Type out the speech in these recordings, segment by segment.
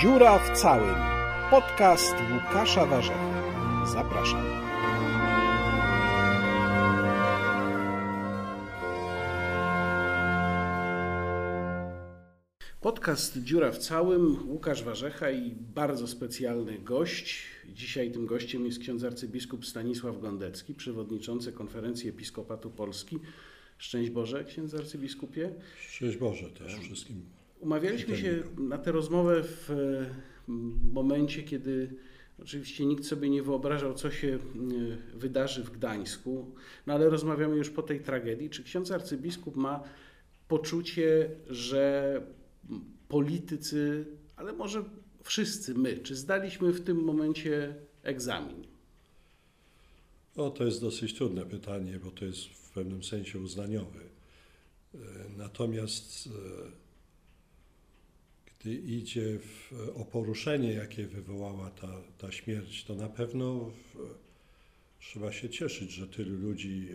Dziura w całym. Podcast Łukasza Warzechy. Zapraszam. Podcast Dziura w całym. Łukasz Warzecha i bardzo specjalny gość. Dzisiaj tym gościem jest ksiądz arcybiskup Stanisław Gondecki, przewodniczący Konferencji Episkopatu Polski. Szczęść Boże, księdz arcybiskupie. Szczęść Boże też wszystkim. Umawialiśmy się na tę rozmowę w e, momencie, kiedy oczywiście nikt sobie nie wyobrażał, co się e, wydarzy w Gdańsku, no ale rozmawiamy już po tej tragedii. Czy ksiądz arcybiskup ma poczucie, że politycy, ale może wszyscy my, czy zdaliśmy w tym momencie egzamin? O, to jest dosyć trudne pytanie, bo to jest w pewnym sensie uznaniowe. E, natomiast e, gdy idzie w, o poruszenie, jakie wywołała ta, ta śmierć, to na pewno w, trzeba się cieszyć, że tylu ludzi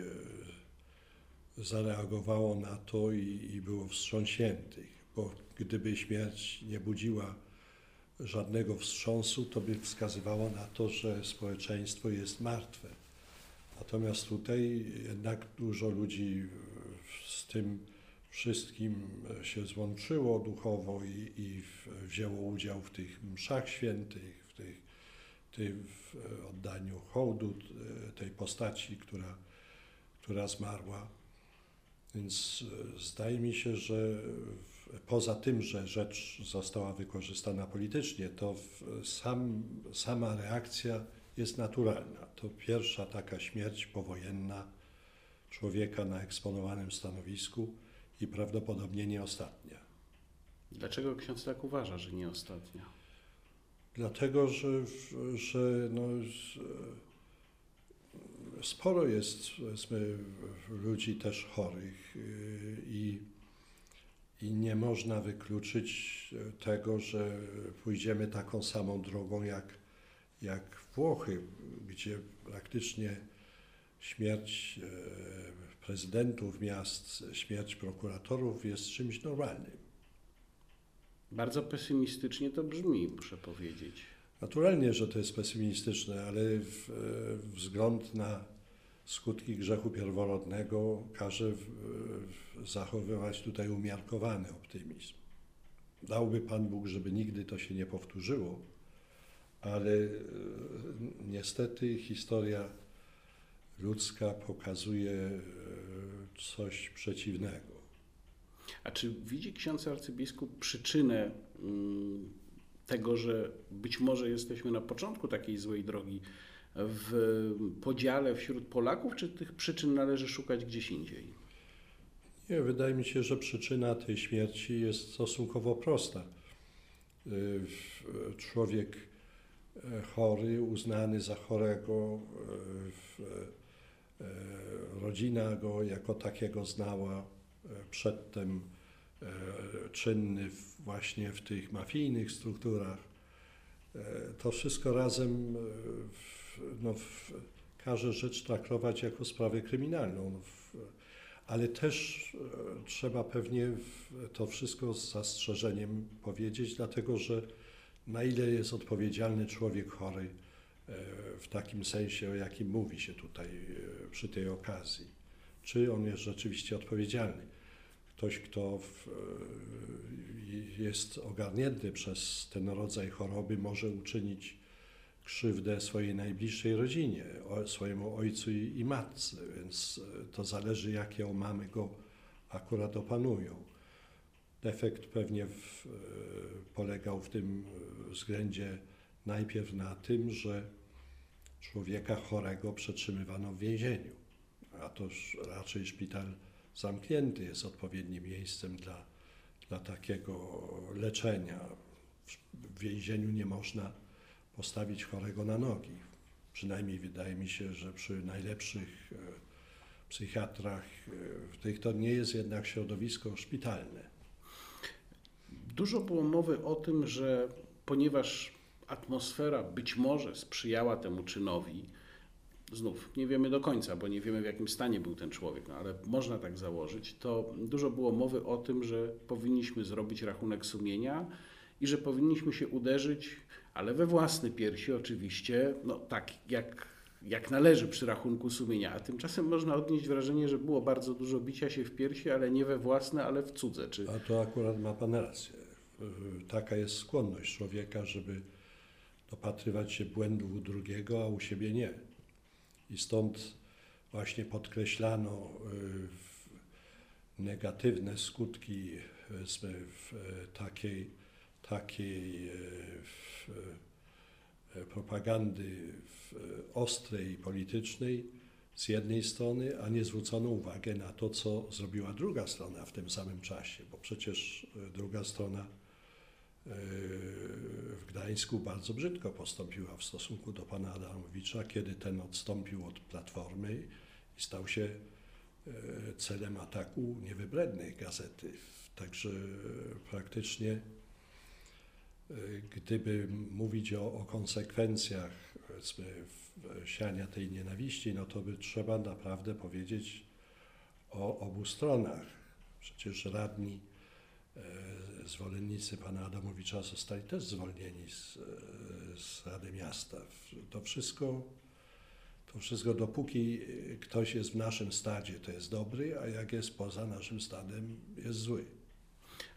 e, zareagowało na to i, i było wstrząśniętych, bo gdyby śmierć nie budziła żadnego wstrząsu, to by wskazywało na to, że społeczeństwo jest martwe. Natomiast tutaj jednak dużo ludzi z tym wszystkim się złączyło duchowo i, i wzięło udział w tych mszach świętych, w, tych, w oddaniu hołdu tej postaci, która, która zmarła. Więc e, zdaje mi się, że poza tym, że rzecz została wykorzystana politycznie, to sam, sama reakcja jest naturalna. To pierwsza taka śmierć powojenna człowieka na eksponowanym stanowisku i prawdopodobnie nie ostatnia. Dlaczego ksiądz tak uważa, że nie ostatnia? Dlatego, że, że no, sporo jest powiedzmy, ludzi też chorych y, i, i nie można wykluczyć tego, że pójdziemy taką samą drogą jak, jak Włochy, gdzie praktycznie śmierć e, prezydentów miast, śmierć prokuratorów jest czymś normalnym. Bardzo pesymistycznie to brzmi, muszę powiedzieć. Naturalnie, że to jest pesymistyczne, ale w, e, wzgląd na skutki grzechu pierworodnego każe w, w zachowywać tutaj umiarkowany optymizm. Dałby Pan Bóg, żeby nigdy to się nie powtórzyło, ale e, niestety historia ludzka pokazuje e, coś przeciwnego. A czy widzi ksiądz arcybiskup przyczynę mm, tego, że być może jesteśmy na początku takiej złej drogi w podziale wśród Polaków, czy tych przyczyn należy szukać gdzieś indziej? Nie, wydaje mi się, że przyczyna tej śmierci jest stosunkowo prosta. E, człowiek e, chory, uznany za chorego, rodzina go jako takiego znała, e, przedtem e, czynny właśnie w tych mafijnych strukturach. To wszystko razem no, każe rzecz traktować jako sprawę kryminalną. Ale też trzeba pewnie to wszystko z zastrzeżeniem powiedzieć, dlatego że na ile jest odpowiedzialny człowiek chory, E, w takim sensie, o jakim mówi się tutaj e, przy tej okazji. Czy on jest rzeczywiście odpowiedzialny? Ktoś, kto w, e, jest ogarnięty przez ten rodzaj choroby, może uczynić krzywdę swojej najbliższej rodzinie, swojemu ojcu i, matce, więc to zależy, jakie omamy go akurat opanują. Defekt pewnie w, polegał w tym względzie najpierw na tym, że człowieka chorego przetrzymywano w więzieniu, a to raczej szpital zamknięty jest odpowiednim miejscem dla, dla takiego leczenia. W więzieniu nie można postawić chorego na nogi. Przynajmniej wydaje mi się, że przy najlepszych e, psychiatrach e, w tych to nie jest jednak środowisko szpitalne. Dużo było mowy o tym, że ponieważ atmosfera być może sprzyjała temu czynowi. Znów nie wiemy do końca, bo nie wiemy w jakim stanie był ten człowiek, no ale można tak założyć. To dużo było mowy o tym, że powinniśmy zrobić rachunek sumienia i że powinniśmy się uderzyć, ale we własne piersi oczywiście, no tak jak, jak należy przy rachunku sumienia. A tymczasem można odnieść wrażenie, że było bardzo dużo bicia się w piersi, ale nie we własne, ale w cudze. Czy... A to akurat ma Pan rację. Taka jest skłonność człowieka, żeby dopatrywać się błędów u drugiego, a u siebie nie. I stąd właśnie podkreślano y, negatywne skutki e, takiej, takiej e, e, propagandy ostrej i politycznej z jednej strony, a nie zwrócono uwagę na to, co zrobiła druga strona w tym samym czasie, bo przecież druga strona w Gdańsku bardzo brzydko postąpiła w stosunku do pana Adamowicza, kiedy ten odstąpił od Platformy i stał się e, celem ataku niewybrednej gazety. Także praktycznie, e, gdyby mówić o, o konsekwencjach siania tej nienawiści, no to by trzeba naprawdę powiedzieć o obu stronach. Przecież radni, zwolennicy pana Adamowicza zostali też zwolnieni z, e, z Rady Miasta. To wszystko, to wszystko dopóki e, ktoś jest w naszym stadzie, to jest dobry, a jak jest poza naszym stadem, jest zły.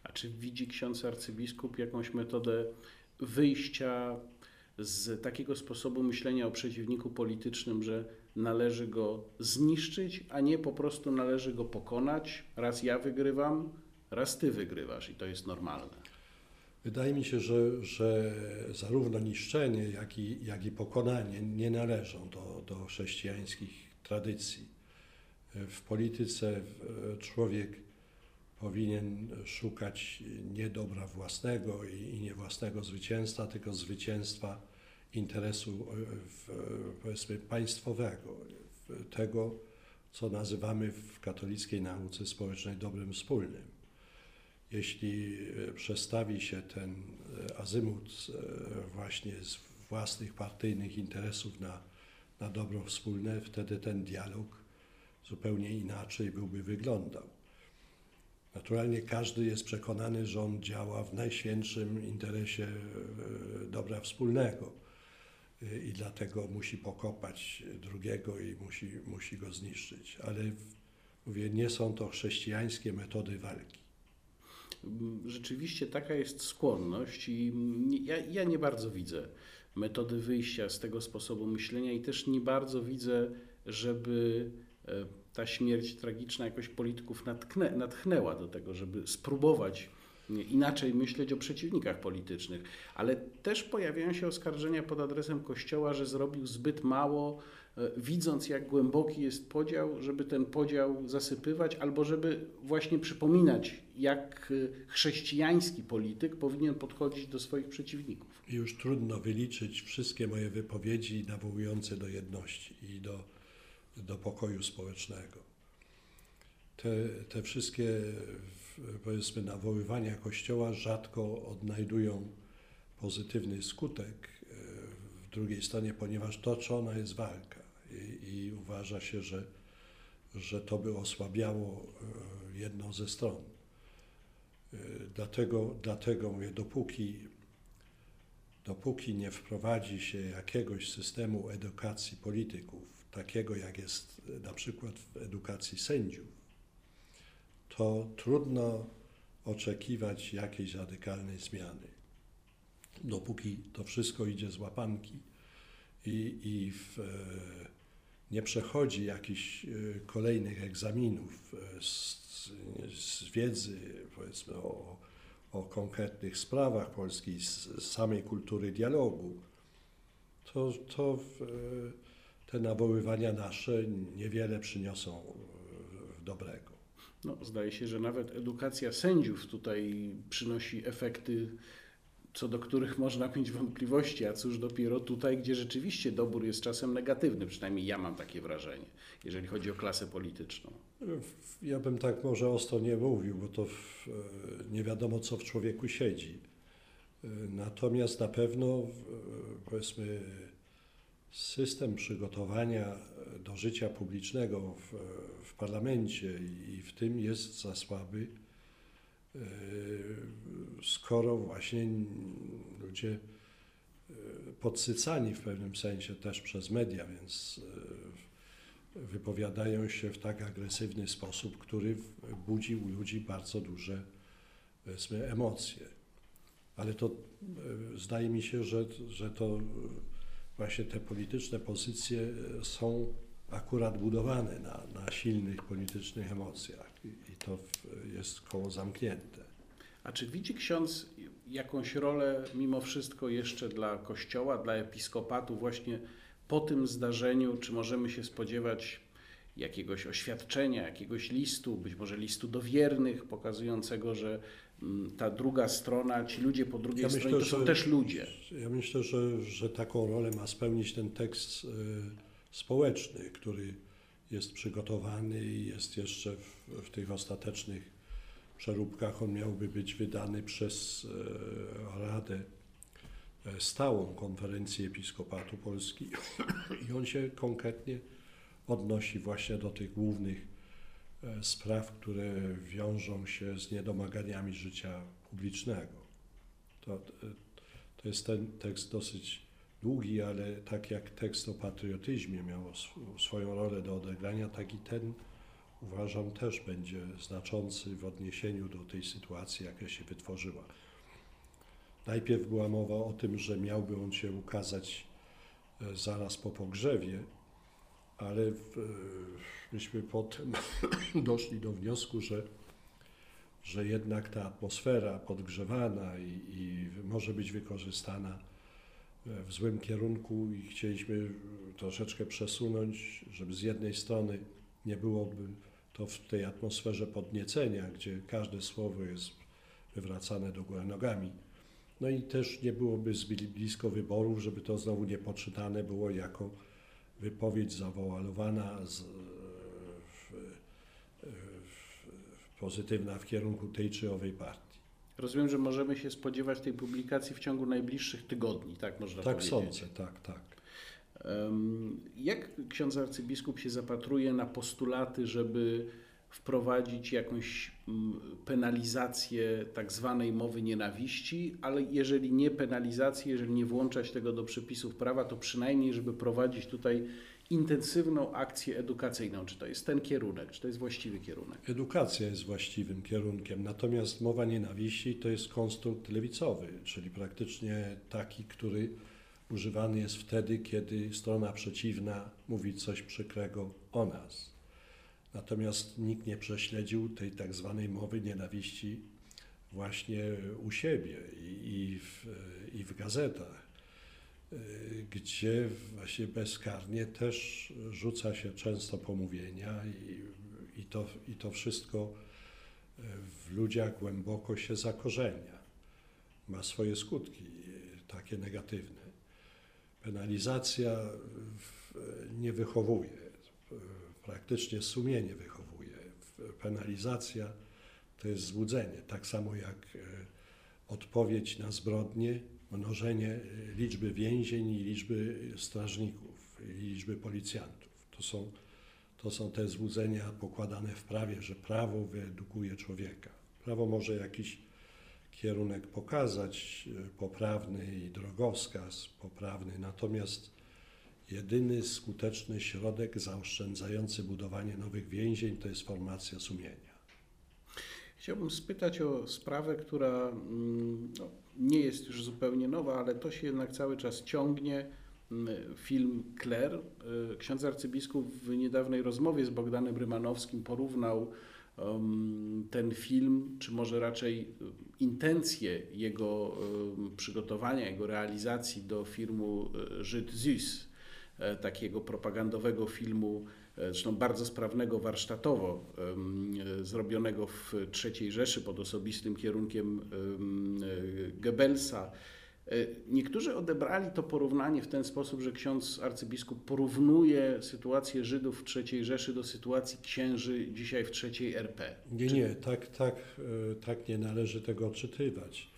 A czy widzi ksiądz arcybiskup jakąś metodę wyjścia z takiego sposobu myślenia o przeciwniku politycznym, że należy go zniszczyć, a nie po prostu należy go pokonać? Raz ja wygrywam, raz ty wygrywasz i to jest normalne. Wydaje mi się, że, że zarówno niszczenie, jak i, jak i pokonanie nie należą do, do chrześcijańskich tradycji. W polityce człowiek powinien szukać nie dobra własnego i, i nie własnego zwycięstwa, tylko zwycięstwa interesu e, w, powiedzmy państwowego, tego, co nazywamy w katolickiej nauce społecznej dobrem wspólnym jeśli e, przestawi się ten e, azymut e, właśnie z własnych partyjnych interesów na, na dobro wspólne, wtedy ten dialog zupełnie inaczej byłby wyglądał. Naturalnie każdy jest przekonany, że on działa w najświętszym interesie dobra wspólnego i dlatego musi pokopać drugiego i musi, musi go zniszczyć. Ale mówię, nie są to chrześcijańskie metody walki. Rzeczywiście taka jest skłonność i ja, ja nie bardzo widzę metody wyjścia z tego sposobu myślenia i też nie bardzo widzę, żeby e, ta śmierć tragiczna jakoś polityków natknę, natchnęła do tego, żeby spróbować inaczej myśleć o przeciwnikach politycznych. Ale też pojawiają się oskarżenia pod adresem Kościoła, że zrobił zbyt mało, e, widząc jak głęboki jest podział, żeby ten podział zasypywać, albo żeby właśnie przypominać, jak e, chrześcijański polityk powinien podchodzić do swoich przeciwników. Już trudno wyliczyć wszystkie moje wypowiedzi nawołujące do jedności i do, do pokoju społecznego. Te, te wszystkie powiedzmy nawoływania Kościoła rzadko odnajdują pozytywny skutek e, w drugiej stronie, ponieważ toczona jest walka i, i uważa się, że, że to by osłabiało e, jedną ze stron. E, Dlatego, dlatego mówię, dopóki dopóki nie wprowadzi się jakiegoś systemu edukacji polityków, takiego jak jest e, na przykład w edukacji sędziów, to trudno oczekiwać jakiejś radykalnej zmiany. Dopóki to wszystko idzie z łapanki i, i w, e, nie przechodzi jakichś e, kolejnych egzaminów e, z, z wiedzy, powiedzmy, o, o konkretnych sprawach polskiej, z samej kultury dialogu, to, to te nawoływania nasze niewiele przyniosą dobrego. No, zdaje się, że nawet edukacja sędziów tutaj przynosi efekty, co do których można mieć wątpliwości, a cóż dopiero tutaj, gdzie rzeczywiście dobór jest czasem negatywny, przynajmniej ja mam takie wrażenie, jeżeli chodzi o klasę polityczną. Ja bym tak może ostro nie mówił, bo to w, e, nie wiadomo, co w człowieku siedzi. E, Natomiast na pewno, e, powiedzmy, system przygotowania e, do życia publicznego w, w parlamencie i w tym jest za słaby, skoro właśnie ludzie podsycani w pewnym sensie też przez media, więc wypowiadają się w tak agresywny sposób, który budzi u ludzi bardzo duże emocje. Ale to zdaje mi się, że, że to właśnie te polityczne pozycje są akurat budowane na, na silnych politycznych emocjach i, i to jest koło zamknięte. A czy widzi ksiądz jakąś rolę mimo wszystko jeszcze dla Kościoła, dla episkopatu właśnie po tym zdarzeniu? Czy możemy się spodziewać jakiegoś oświadczenia, jakiegoś listu, być może listu do wiernych, pokazującego, że mm, ta druga strona, ci ludzie po drugiej ja stronie myślę, to są że, też ludzie? Ja myślę, że, że taką rolę ma spełnić ten tekst y, społeczny, który jest przygotowany i jest jeszcze w, w tych ostatecznych przeróbkach. On miałby być wydany przez e, Radę e, Stałą Konferencji Episkopatu Polski i on się konkretnie odnosi właśnie do tych głównych e, spraw, które wiążą się z niedomaganiami życia publicznego. To, to jest ten tekst dosyć długi, ale tak jak tekst o patriotyzmie miał swoją rolę do odegrania, tak i ten uważam też będzie znaczący w odniesieniu do tej sytuacji, jaka się wytworzyła. Najpierw była mowa o tym, że miałby on się ukazać e, zaraz po pogrzewie, ale e, myśmy potem doszli do wniosku, że, że jednak ta atmosfera podgrzewana i, i może być wykorzystana w złym kierunku i chcieliśmy troszeczkę przesunąć, żeby z jednej strony nie byłoby to w tej atmosferze podniecenia, gdzie każde słowo jest wywracane do góry nogami. No i też nie byłoby zbyt blisko wyborów, żeby to znowu nie poczytane było jako wypowiedź zawoalowana z, w, w, pozytywna w kierunku tej czy owej partii. Rozumiem, że możemy się spodziewać tej publikacji w ciągu najbliższych tygodni, tak można tak powiedzieć? Tak sądzę, tak, tak. Jak ksiądz arcybiskup się zapatruje na postulaty, żeby wprowadzić jakąś mm, penalizację tak zwanej mowy nienawiści, ale jeżeli nie penalizację, jeżeli nie włączać tego do przepisów prawa, to przynajmniej, żeby prowadzić tutaj intensywną akcję edukacyjną. Czy to jest ten kierunek, czy to jest właściwy kierunek? Edukacja jest właściwym kierunkiem, natomiast mowa nienawiści to jest konstrukt lewicowy, czyli praktycznie taki, który używany jest wtedy, kiedy strona przeciwna mówi coś przykrego o nas. Natomiast nikt nie prześledził tej tak zwanej mowy nienawiści właśnie u siebie i, w, i w gazetach. Y, gdzie właśnie bezkarnie też rzuca się często pomówienia i, i, to, i to wszystko y, w ludziach głęboko się zakorzenia. Ma swoje skutki y, takie negatywne. Penalizacja nie wychowuje, praktycznie sumienie wychowuje. Penalizacja to jest złudzenie, tak samo jak odpowiedź na zbrodnie mnożenie y, liczby więzień i liczby strażników, i liczby policjantów. To są, to są te złudzenia pokładane w prawie, że prawo wyedukuje człowieka. Prawo może jakiś kierunek pokazać, poprawny i drogowskaz poprawny, natomiast jedyny skuteczny środek zaoszczędzający budowanie nowych więzień to jest formacja sumienia. Chciałbym spytać o sprawę, która mm, no, nie jest już zupełnie nowa, ale to się jednak cały czas ciągnie. Mm, film Kler. Y, ksiądz arcybiskup w niedawnej rozmowie z Bogdanem Rymanowskim porównał um, ten film, czy może raczej y, intencje jego um, przygotowania, jego realizacji do filmu y, Żyd Zus, e, takiego propagandowego filmu zresztą bardzo sprawnego warsztatowo, zrobionego w III Rzeszy pod osobistym kierunkiem Goebbelsa. E, niektórzy odebrali to porównanie w ten sposób, że ksiądz arcybiskup porównuje sytuację Żydów w III Rzeszy do sytuacji księży dzisiaj w III RP. Nie, nie, tak, tak, e, tak nie należy tego odczytywać.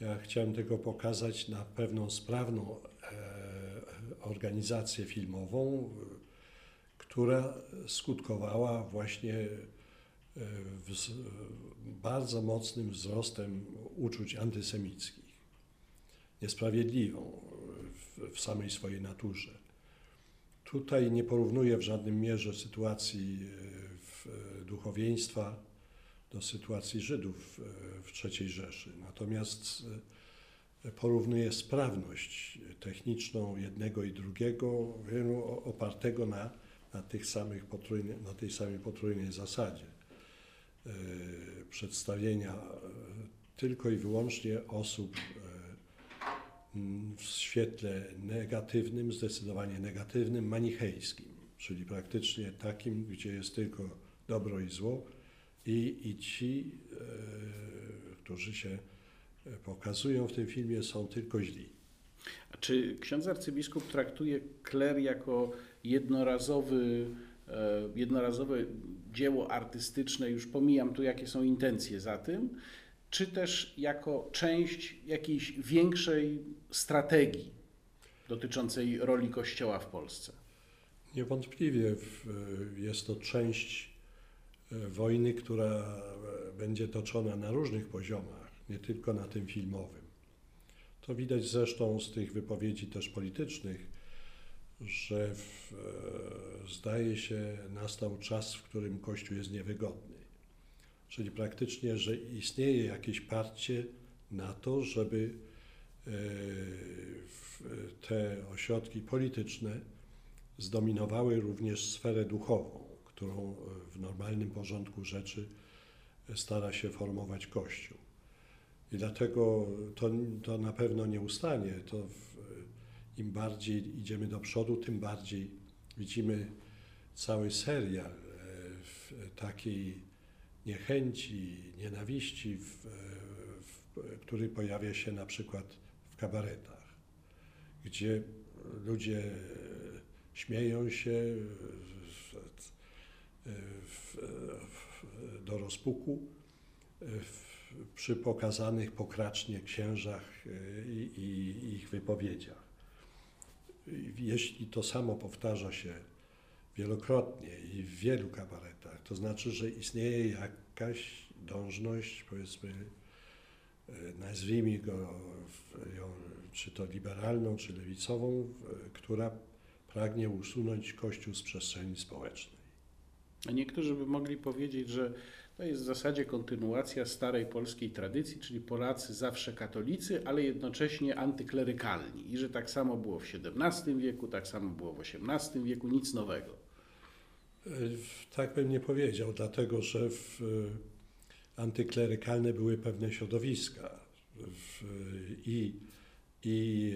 Ja chciałem tego pokazać na pewną sprawną e, organizację filmową, która skutkowała właśnie wz, bardzo mocnym wzrostem uczuć antysemickich, niesprawiedliwą w, w samej swojej naturze. Tutaj nie porównuję w żadnym mierze sytuacji duchowieństwa do sytuacji Żydów w III Rzeszy. Natomiast porównuję sprawność techniczną jednego i drugiego, opartego na, na, tych samych potrójny, na tej samej potrójnej zasadzie przedstawienia tylko i wyłącznie osób w świetle negatywnym, zdecydowanie negatywnym, manichejskim, czyli praktycznie takim, gdzie jest tylko dobro i zło i, i ci, którzy się pokazują w tym filmie, są tylko źli. A czy ksiądz arcybiskup traktuje kler jako jednorazowy, e, jednorazowe dzieło artystyczne, już pomijam tu, jakie są intencje za tym, czy też jako część jakiejś większej strategii dotyczącej roli Kościoła w Polsce? Niewątpliwie jest to część e, wojny, która będzie toczona na różnych poziomach, nie tylko na tym filmowym. To widać zresztą z tych wypowiedzi też politycznych, że w, e, zdaje się nastał czas, w którym Kościół jest niewygodny. Czyli praktycznie, że istnieje jakieś parcie na to, żeby e, te ośrodki polityczne zdominowały również sferę duchową, którą w normalnym porządku rzeczy stara się formować Kościół. I dlatego to, to na pewno nie ustanie. To w, im bardziej idziemy do przodu, tym bardziej widzimy cały serial w takiej niechęci, nienawiści, w, w, który pojawia się na przykład w kabaretach, gdzie ludzie śmieją się do rozpuku przy pokazanych pokracznie księżach i, i ich wypowiedziach. Jeśli to samo powtarza się wielokrotnie i w wielu kabaretach, to znaczy, że istnieje jakaś dążność, powiedzmy, nazwijmy go, czy to liberalną, czy lewicową, która pragnie usunąć Kościół z przestrzeni społecznej. A niektórzy by mogli powiedzieć, że to jest w zasadzie kontynuacja starej polskiej tradycji, czyli Polacy zawsze katolicy, ale jednocześnie antyklerykalni. I że tak samo było w XVII wieku, tak samo było w XVIII wieku, nic nowego. Tak bym nie powiedział, dlatego że w, antyklerykalne były pewne środowiska w, i, i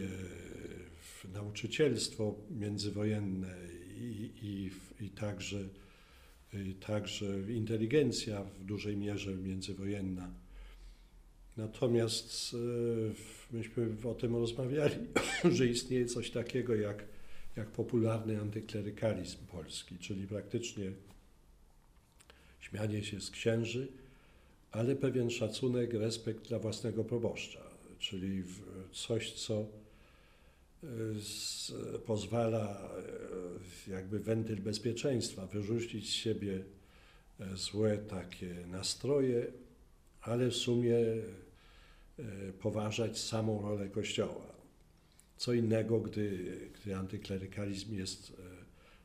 w nauczycielstwo międzywojenne i, i, i także także inteligencja w dużej mierze międzywojenna. Natomiast e, myśmy o tym rozmawiali, że istnieje coś takiego jak, jak popularny antyklerykalizm polski, czyli praktycznie śmianie się z księży, ale pewien szacunek, respekt dla własnego proboszcza, czyli coś, co z, pozwala e, jakby wentyl bezpieczeństwa wyrzucić z siebie e, złe takie nastroje, ale w sumie e, poważać samą rolę Kościoła. Co innego, gdy, gdy antyklerykalizm jest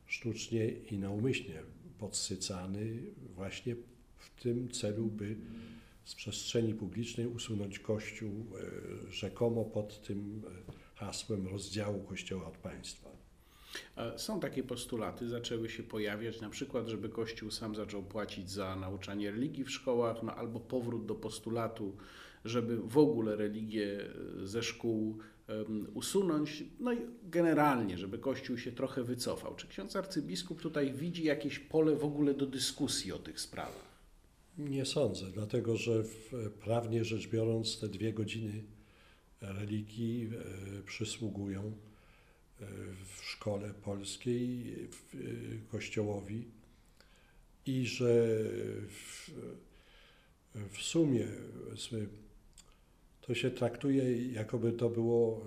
sztucznie i naumyślnie podsycany właśnie w tym celu, by z przestrzeni publicznej usunąć Kościół rzekomo pod tym hasłem rozdziału Kościoła od państwa. Są takie postulaty, zaczęły się pojawiać, na przykład, żeby Kościół sam zaczął płacić za nauczanie religii w szkołach, no albo powrót do postulatu, żeby w ogóle religię e, ze szkół usunąć, no i generalnie, żeby Kościół się trochę wycofał. Czy ksiądz arcybiskup tutaj widzi jakieś pole w ogóle do dyskusji o tych sprawach? Nie sądzę, dlatego że prawnie rzecz biorąc te dwie godziny religii e, przysługują e, w szkole polskiej w e, Kościołowi i że w, w sumie to się traktuje, jakoby to było,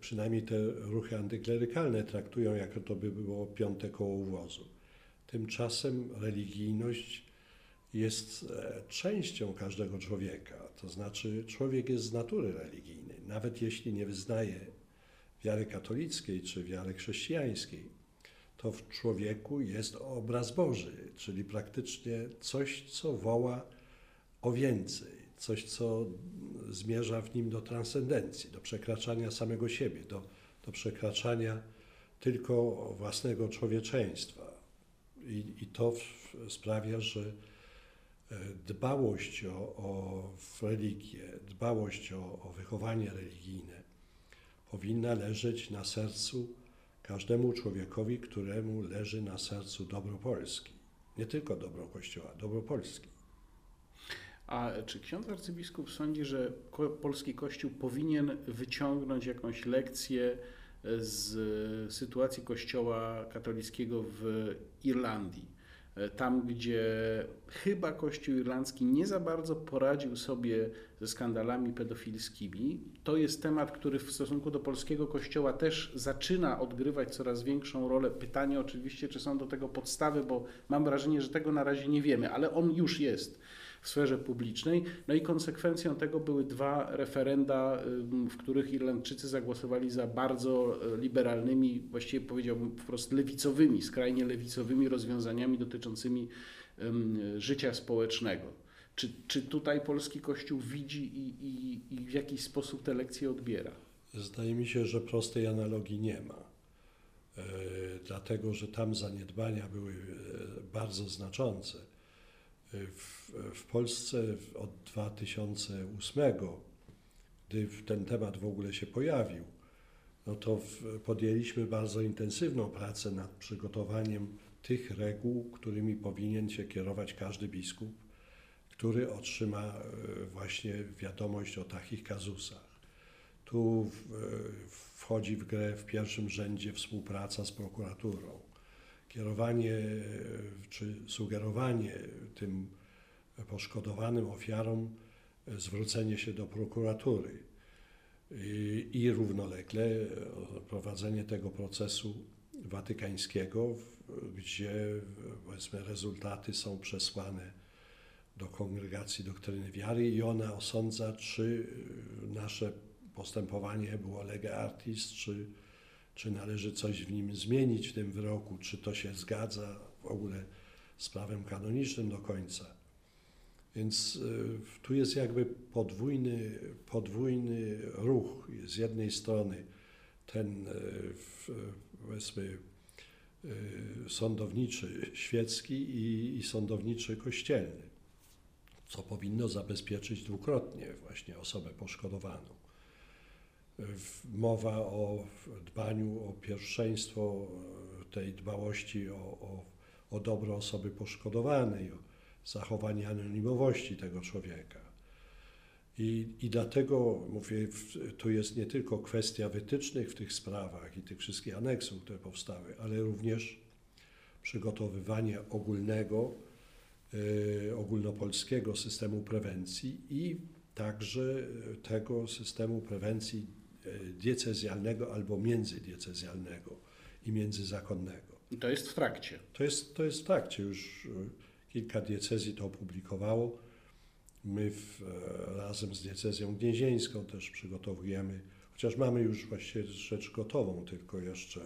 przynajmniej te ruchy antyklerykalne traktują, jako to by było piąte koło uwozu. Tymczasem religijność jest e, częścią każdego człowieka. To znaczy, człowiek jest z natury religijny, nawet jeśli nie wyznaje wiary katolickiej czy wiary chrześcijańskiej. To w człowieku jest obraz Boży, czyli praktycznie coś, co woła o więcej, coś, co zmierza w nim do transcendencji, do przekraczania samego siebie, do, do przekraczania tylko własnego człowieczeństwa. I, i to w, sprawia, że dbałość o, o religię, dbałość o, o wychowanie religijne powinna leżeć na sercu każdemu człowiekowi, któremu leży na sercu dobro Polski. Nie tylko dobro Kościoła, dobro Polski. A czy ksiądz arcybiskup sądzi, że polski Kościół powinien wyciągnąć jakąś lekcję z sytuacji Kościoła katolickiego w Irlandii? Tam, gdzie chyba Kościół irlandzki nie za bardzo poradził sobie ze skandalami pedofilskimi. To jest temat, który w stosunku do polskiego Kościoła też zaczyna odgrywać coraz większą rolę. Pytanie oczywiście, czy są do tego podstawy, bo mam wrażenie, że tego na razie nie wiemy, ale on już jest w sferze publicznej. No i konsekwencją tego były dwa referenda, w których Irlandczycy zagłosowali za bardzo e, liberalnymi, właściwie powiedziałbym wprost lewicowymi, skrajnie lewicowymi rozwiązaniami dotyczącymi życia społecznego. Czy, czy tutaj polski Kościół widzi i, i, i w jakiś sposób te lekcje odbiera? Zdaje mi się, że prostej analogii nie ma. E, dlatego, że tam zaniedbania były e, bardzo znaczące w, w Polsce od 2008, gdy ten temat w ogóle się pojawił, no to podjęliśmy bardzo intensywną pracę nad przygotowaniem tych reguł, którymi powinien się kierować każdy biskup, który otrzyma e, właśnie wiadomość o takich kazusach. Tu wchodzi w grę w pierwszym rzędzie współpraca z prokuraturą kierowanie e, czy sugerowanie tym poszkodowanym ofiarom e, zwrócenie się do prokuratury. I, i równolegle e, prowadzenie tego procesu watykańskiego, gdzie powiedzmy rezultaty są przesłane do kongregacji doktryny wiary i ona osądza, czy nasze postępowanie było lega artis, czy czy należy coś w nim zmienić w tym wyroku, czy to się zgadza w ogóle z prawem kanonicznym do końca. Więc y, tu jest jakby podwójny, podwójny ruch. Z jednej strony ten y, powiedzmy y, sądowniczy świecki i, i sądowniczy kościelny, co powinno zabezpieczyć dwukrotnie właśnie osobę poszkodowaną mowa o dbaniu o pierwszeństwo tej dbałości o, o, o dobro osoby poszkodowanej, o zachowanie anonimowości tego człowieka. I, I dlatego mówię, tu jest nie tylko kwestia wytycznych w tych sprawach i tych wszystkich aneksów, które powstały, ale również przygotowywanie ogólnego, y, ogólnopolskiego systemu prewencji i także tego systemu prewencji E, diecezjalnego albo międzydiecezjalnego i międzyzakonnego. I to jest w trakcie. To jest, to jest w trakcie. Już e, kilka diecezji to opublikowało. My w, e, razem z diecezją gnieźnieńską też przygotowujemy, chociaż mamy już właściwie rzecz gotową, tylko jeszcze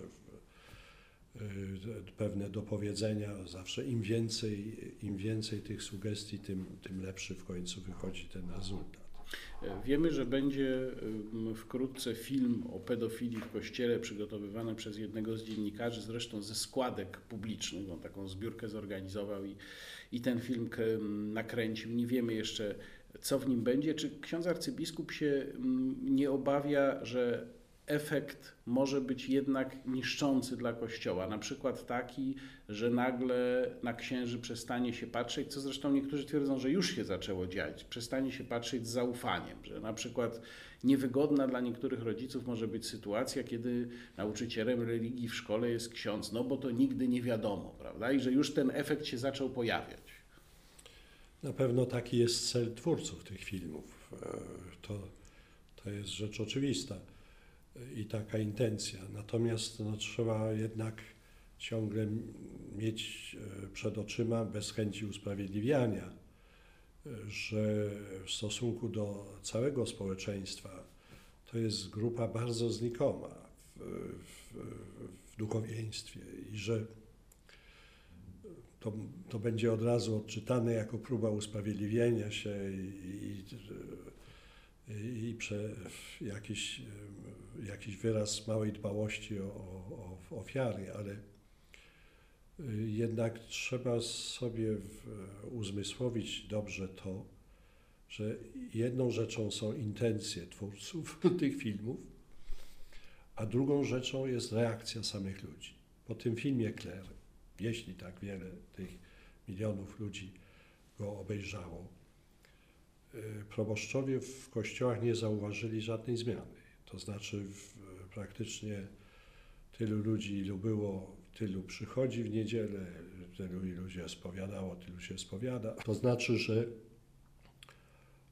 pewne dopowiedzenia. Zawsze im więcej, im więcej tych sugestii, tym, tym lepszy w końcu wychodzi ten rezultat. Wiemy, że będzie wkrótce film o pedofilii w kościele przygotowywany przez jednego z dziennikarzy, zresztą ze składek publicznych. On taką zbiórkę zorganizował i, i ten film nakręcił. Nie wiemy jeszcze, co w nim będzie. Czy ksiądz arcybiskup się nie obawia, że efekt może być jednak niszczący dla Kościoła. Na przykład taki, że nagle na księży przestanie się patrzeć, co zresztą niektórzy twierdzą, że już się zaczęło dziać, przestanie się patrzeć z zaufaniem, że na przykład niewygodna dla niektórych rodziców może być sytuacja, kiedy nauczycielem religii w szkole jest ksiądz, no bo to nigdy nie wiadomo, prawda? I że już ten efekt się zaczął pojawiać. Na pewno taki jest cel twórców tych filmów. E, to, to jest rzecz oczywista i taka intencja. Natomiast no, trzeba jednak ciągle mieć e, przed oczyma bez chęci usprawiedliwiania, e, że w stosunku do całego społeczeństwa to jest grupa bardzo znikoma w, w, w duchowieństwie i że to, to będzie od razu odczytane jako próba usprawiedliwienia się i, i, i prze, jakiś, jakiś wyraz małej dbałości o, o, o ofiary, ale y, jednak trzeba sobie uzmysłowić dobrze to, że jedną rzeczą są intencje twórców tych filmów, a drugą rzeczą jest reakcja samych ludzi. Po tym filmie Claire, jeśli tak wiele tych milionów ludzi go obejrzało, proboszczowie w kościołach nie zauważyli żadnej zmiany. To znaczy w, praktycznie tylu ludzi, ilu było, tylu przychodzi w niedzielę, tylu ilu się spowiadało, tylu się spowiada. To znaczy, że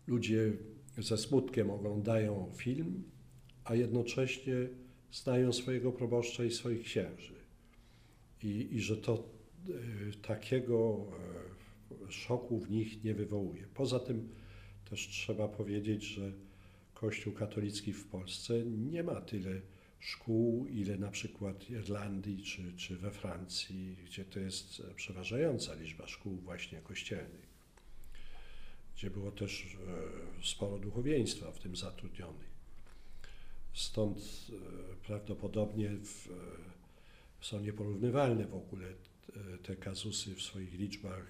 ludzie ze smutkiem oglądają film, a jednocześnie znają swojego proboszcza i swoich księży. I, i że to y, takiego y, szoku w nich nie wywołuje. Poza tym też trzeba powiedzieć, że Kościół katolicki w Polsce nie ma tyle szkół, ile na przykład Irlandii czy, czy we Francji, gdzie to jest przeważająca liczba szkół właśnie kościelnych, gdzie było też e, sporo duchowieństwa w tym zatrudnionych. Stąd e, prawdopodobnie w, e, są nieporównywalne w ogóle te kazusy w swoich liczbach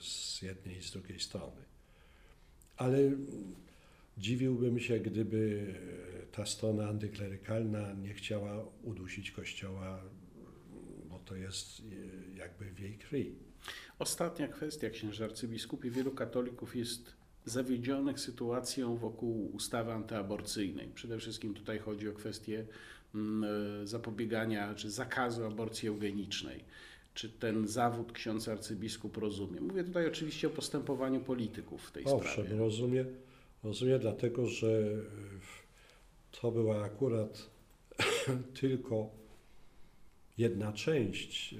z jednej i z drugiej strony. Ale dziwiłbym się, gdyby ta strona antyklerykalna nie chciała udusić Kościoła, bo to jest e, jakby w jej krwi. Ostatnia kwestia, księże arcybiskupie. Wielu katolików jest zawiedzionych sytuacją wokół ustawy antyaborcyjnej. Przede wszystkim tutaj chodzi o kwestię mm, e, zapobiegania czy zakazu aborcji eugenicznej. Czy ten zawód ksiądz arcybiskup rozumie? Mówię tutaj oczywiście o postępowaniu polityków w tej Owszem, sprawie. rozumiem, rozumiem dlatego, że e, to była akurat tylko jedna część e,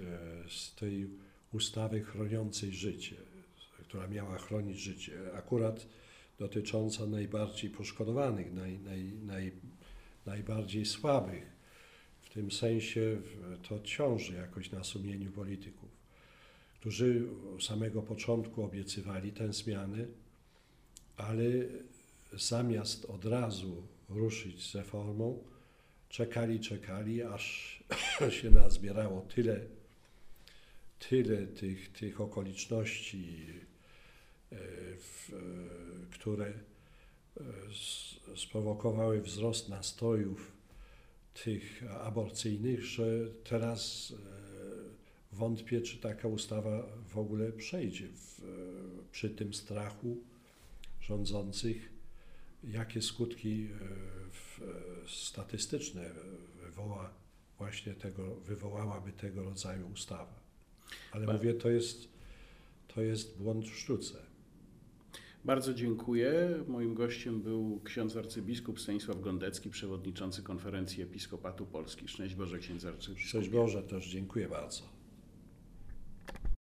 z tej ustawy chroniącej życie, która miała chronić życie, akurat dotycząca najbardziej poszkodowanych, naj, naj, naj, najbardziej słabych. W tym sensie to ciąży jakoś na sumieniu polityków, którzy od samego początku obiecywali tę zmianę, ale zamiast od razu ruszyć z reformą, czekali, czekali, aż się nazbierało tyle, tyle tych, tych okoliczności, e, w, które e, sprowokowały wzrost nastrojów tych aborcyjnych, że teraz e, wątpię, czy taka ustawa w ogóle przejdzie w, e, przy tym strachu rządzących, jakie skutki e, w, statystyczne wywoła właśnie tego, wywołałaby tego rodzaju ustawa. Ale mówię, to jest, to jest błąd w sztuce. Bardzo dziękuję. Moim gościem był ksiądz arcybiskup Stanisław Gondecki, przewodniczący Konferencji Episkopatu Polski. Szczęść Boże, księdz arcybiskup. Szczęść Boże też, dziękuję bardzo.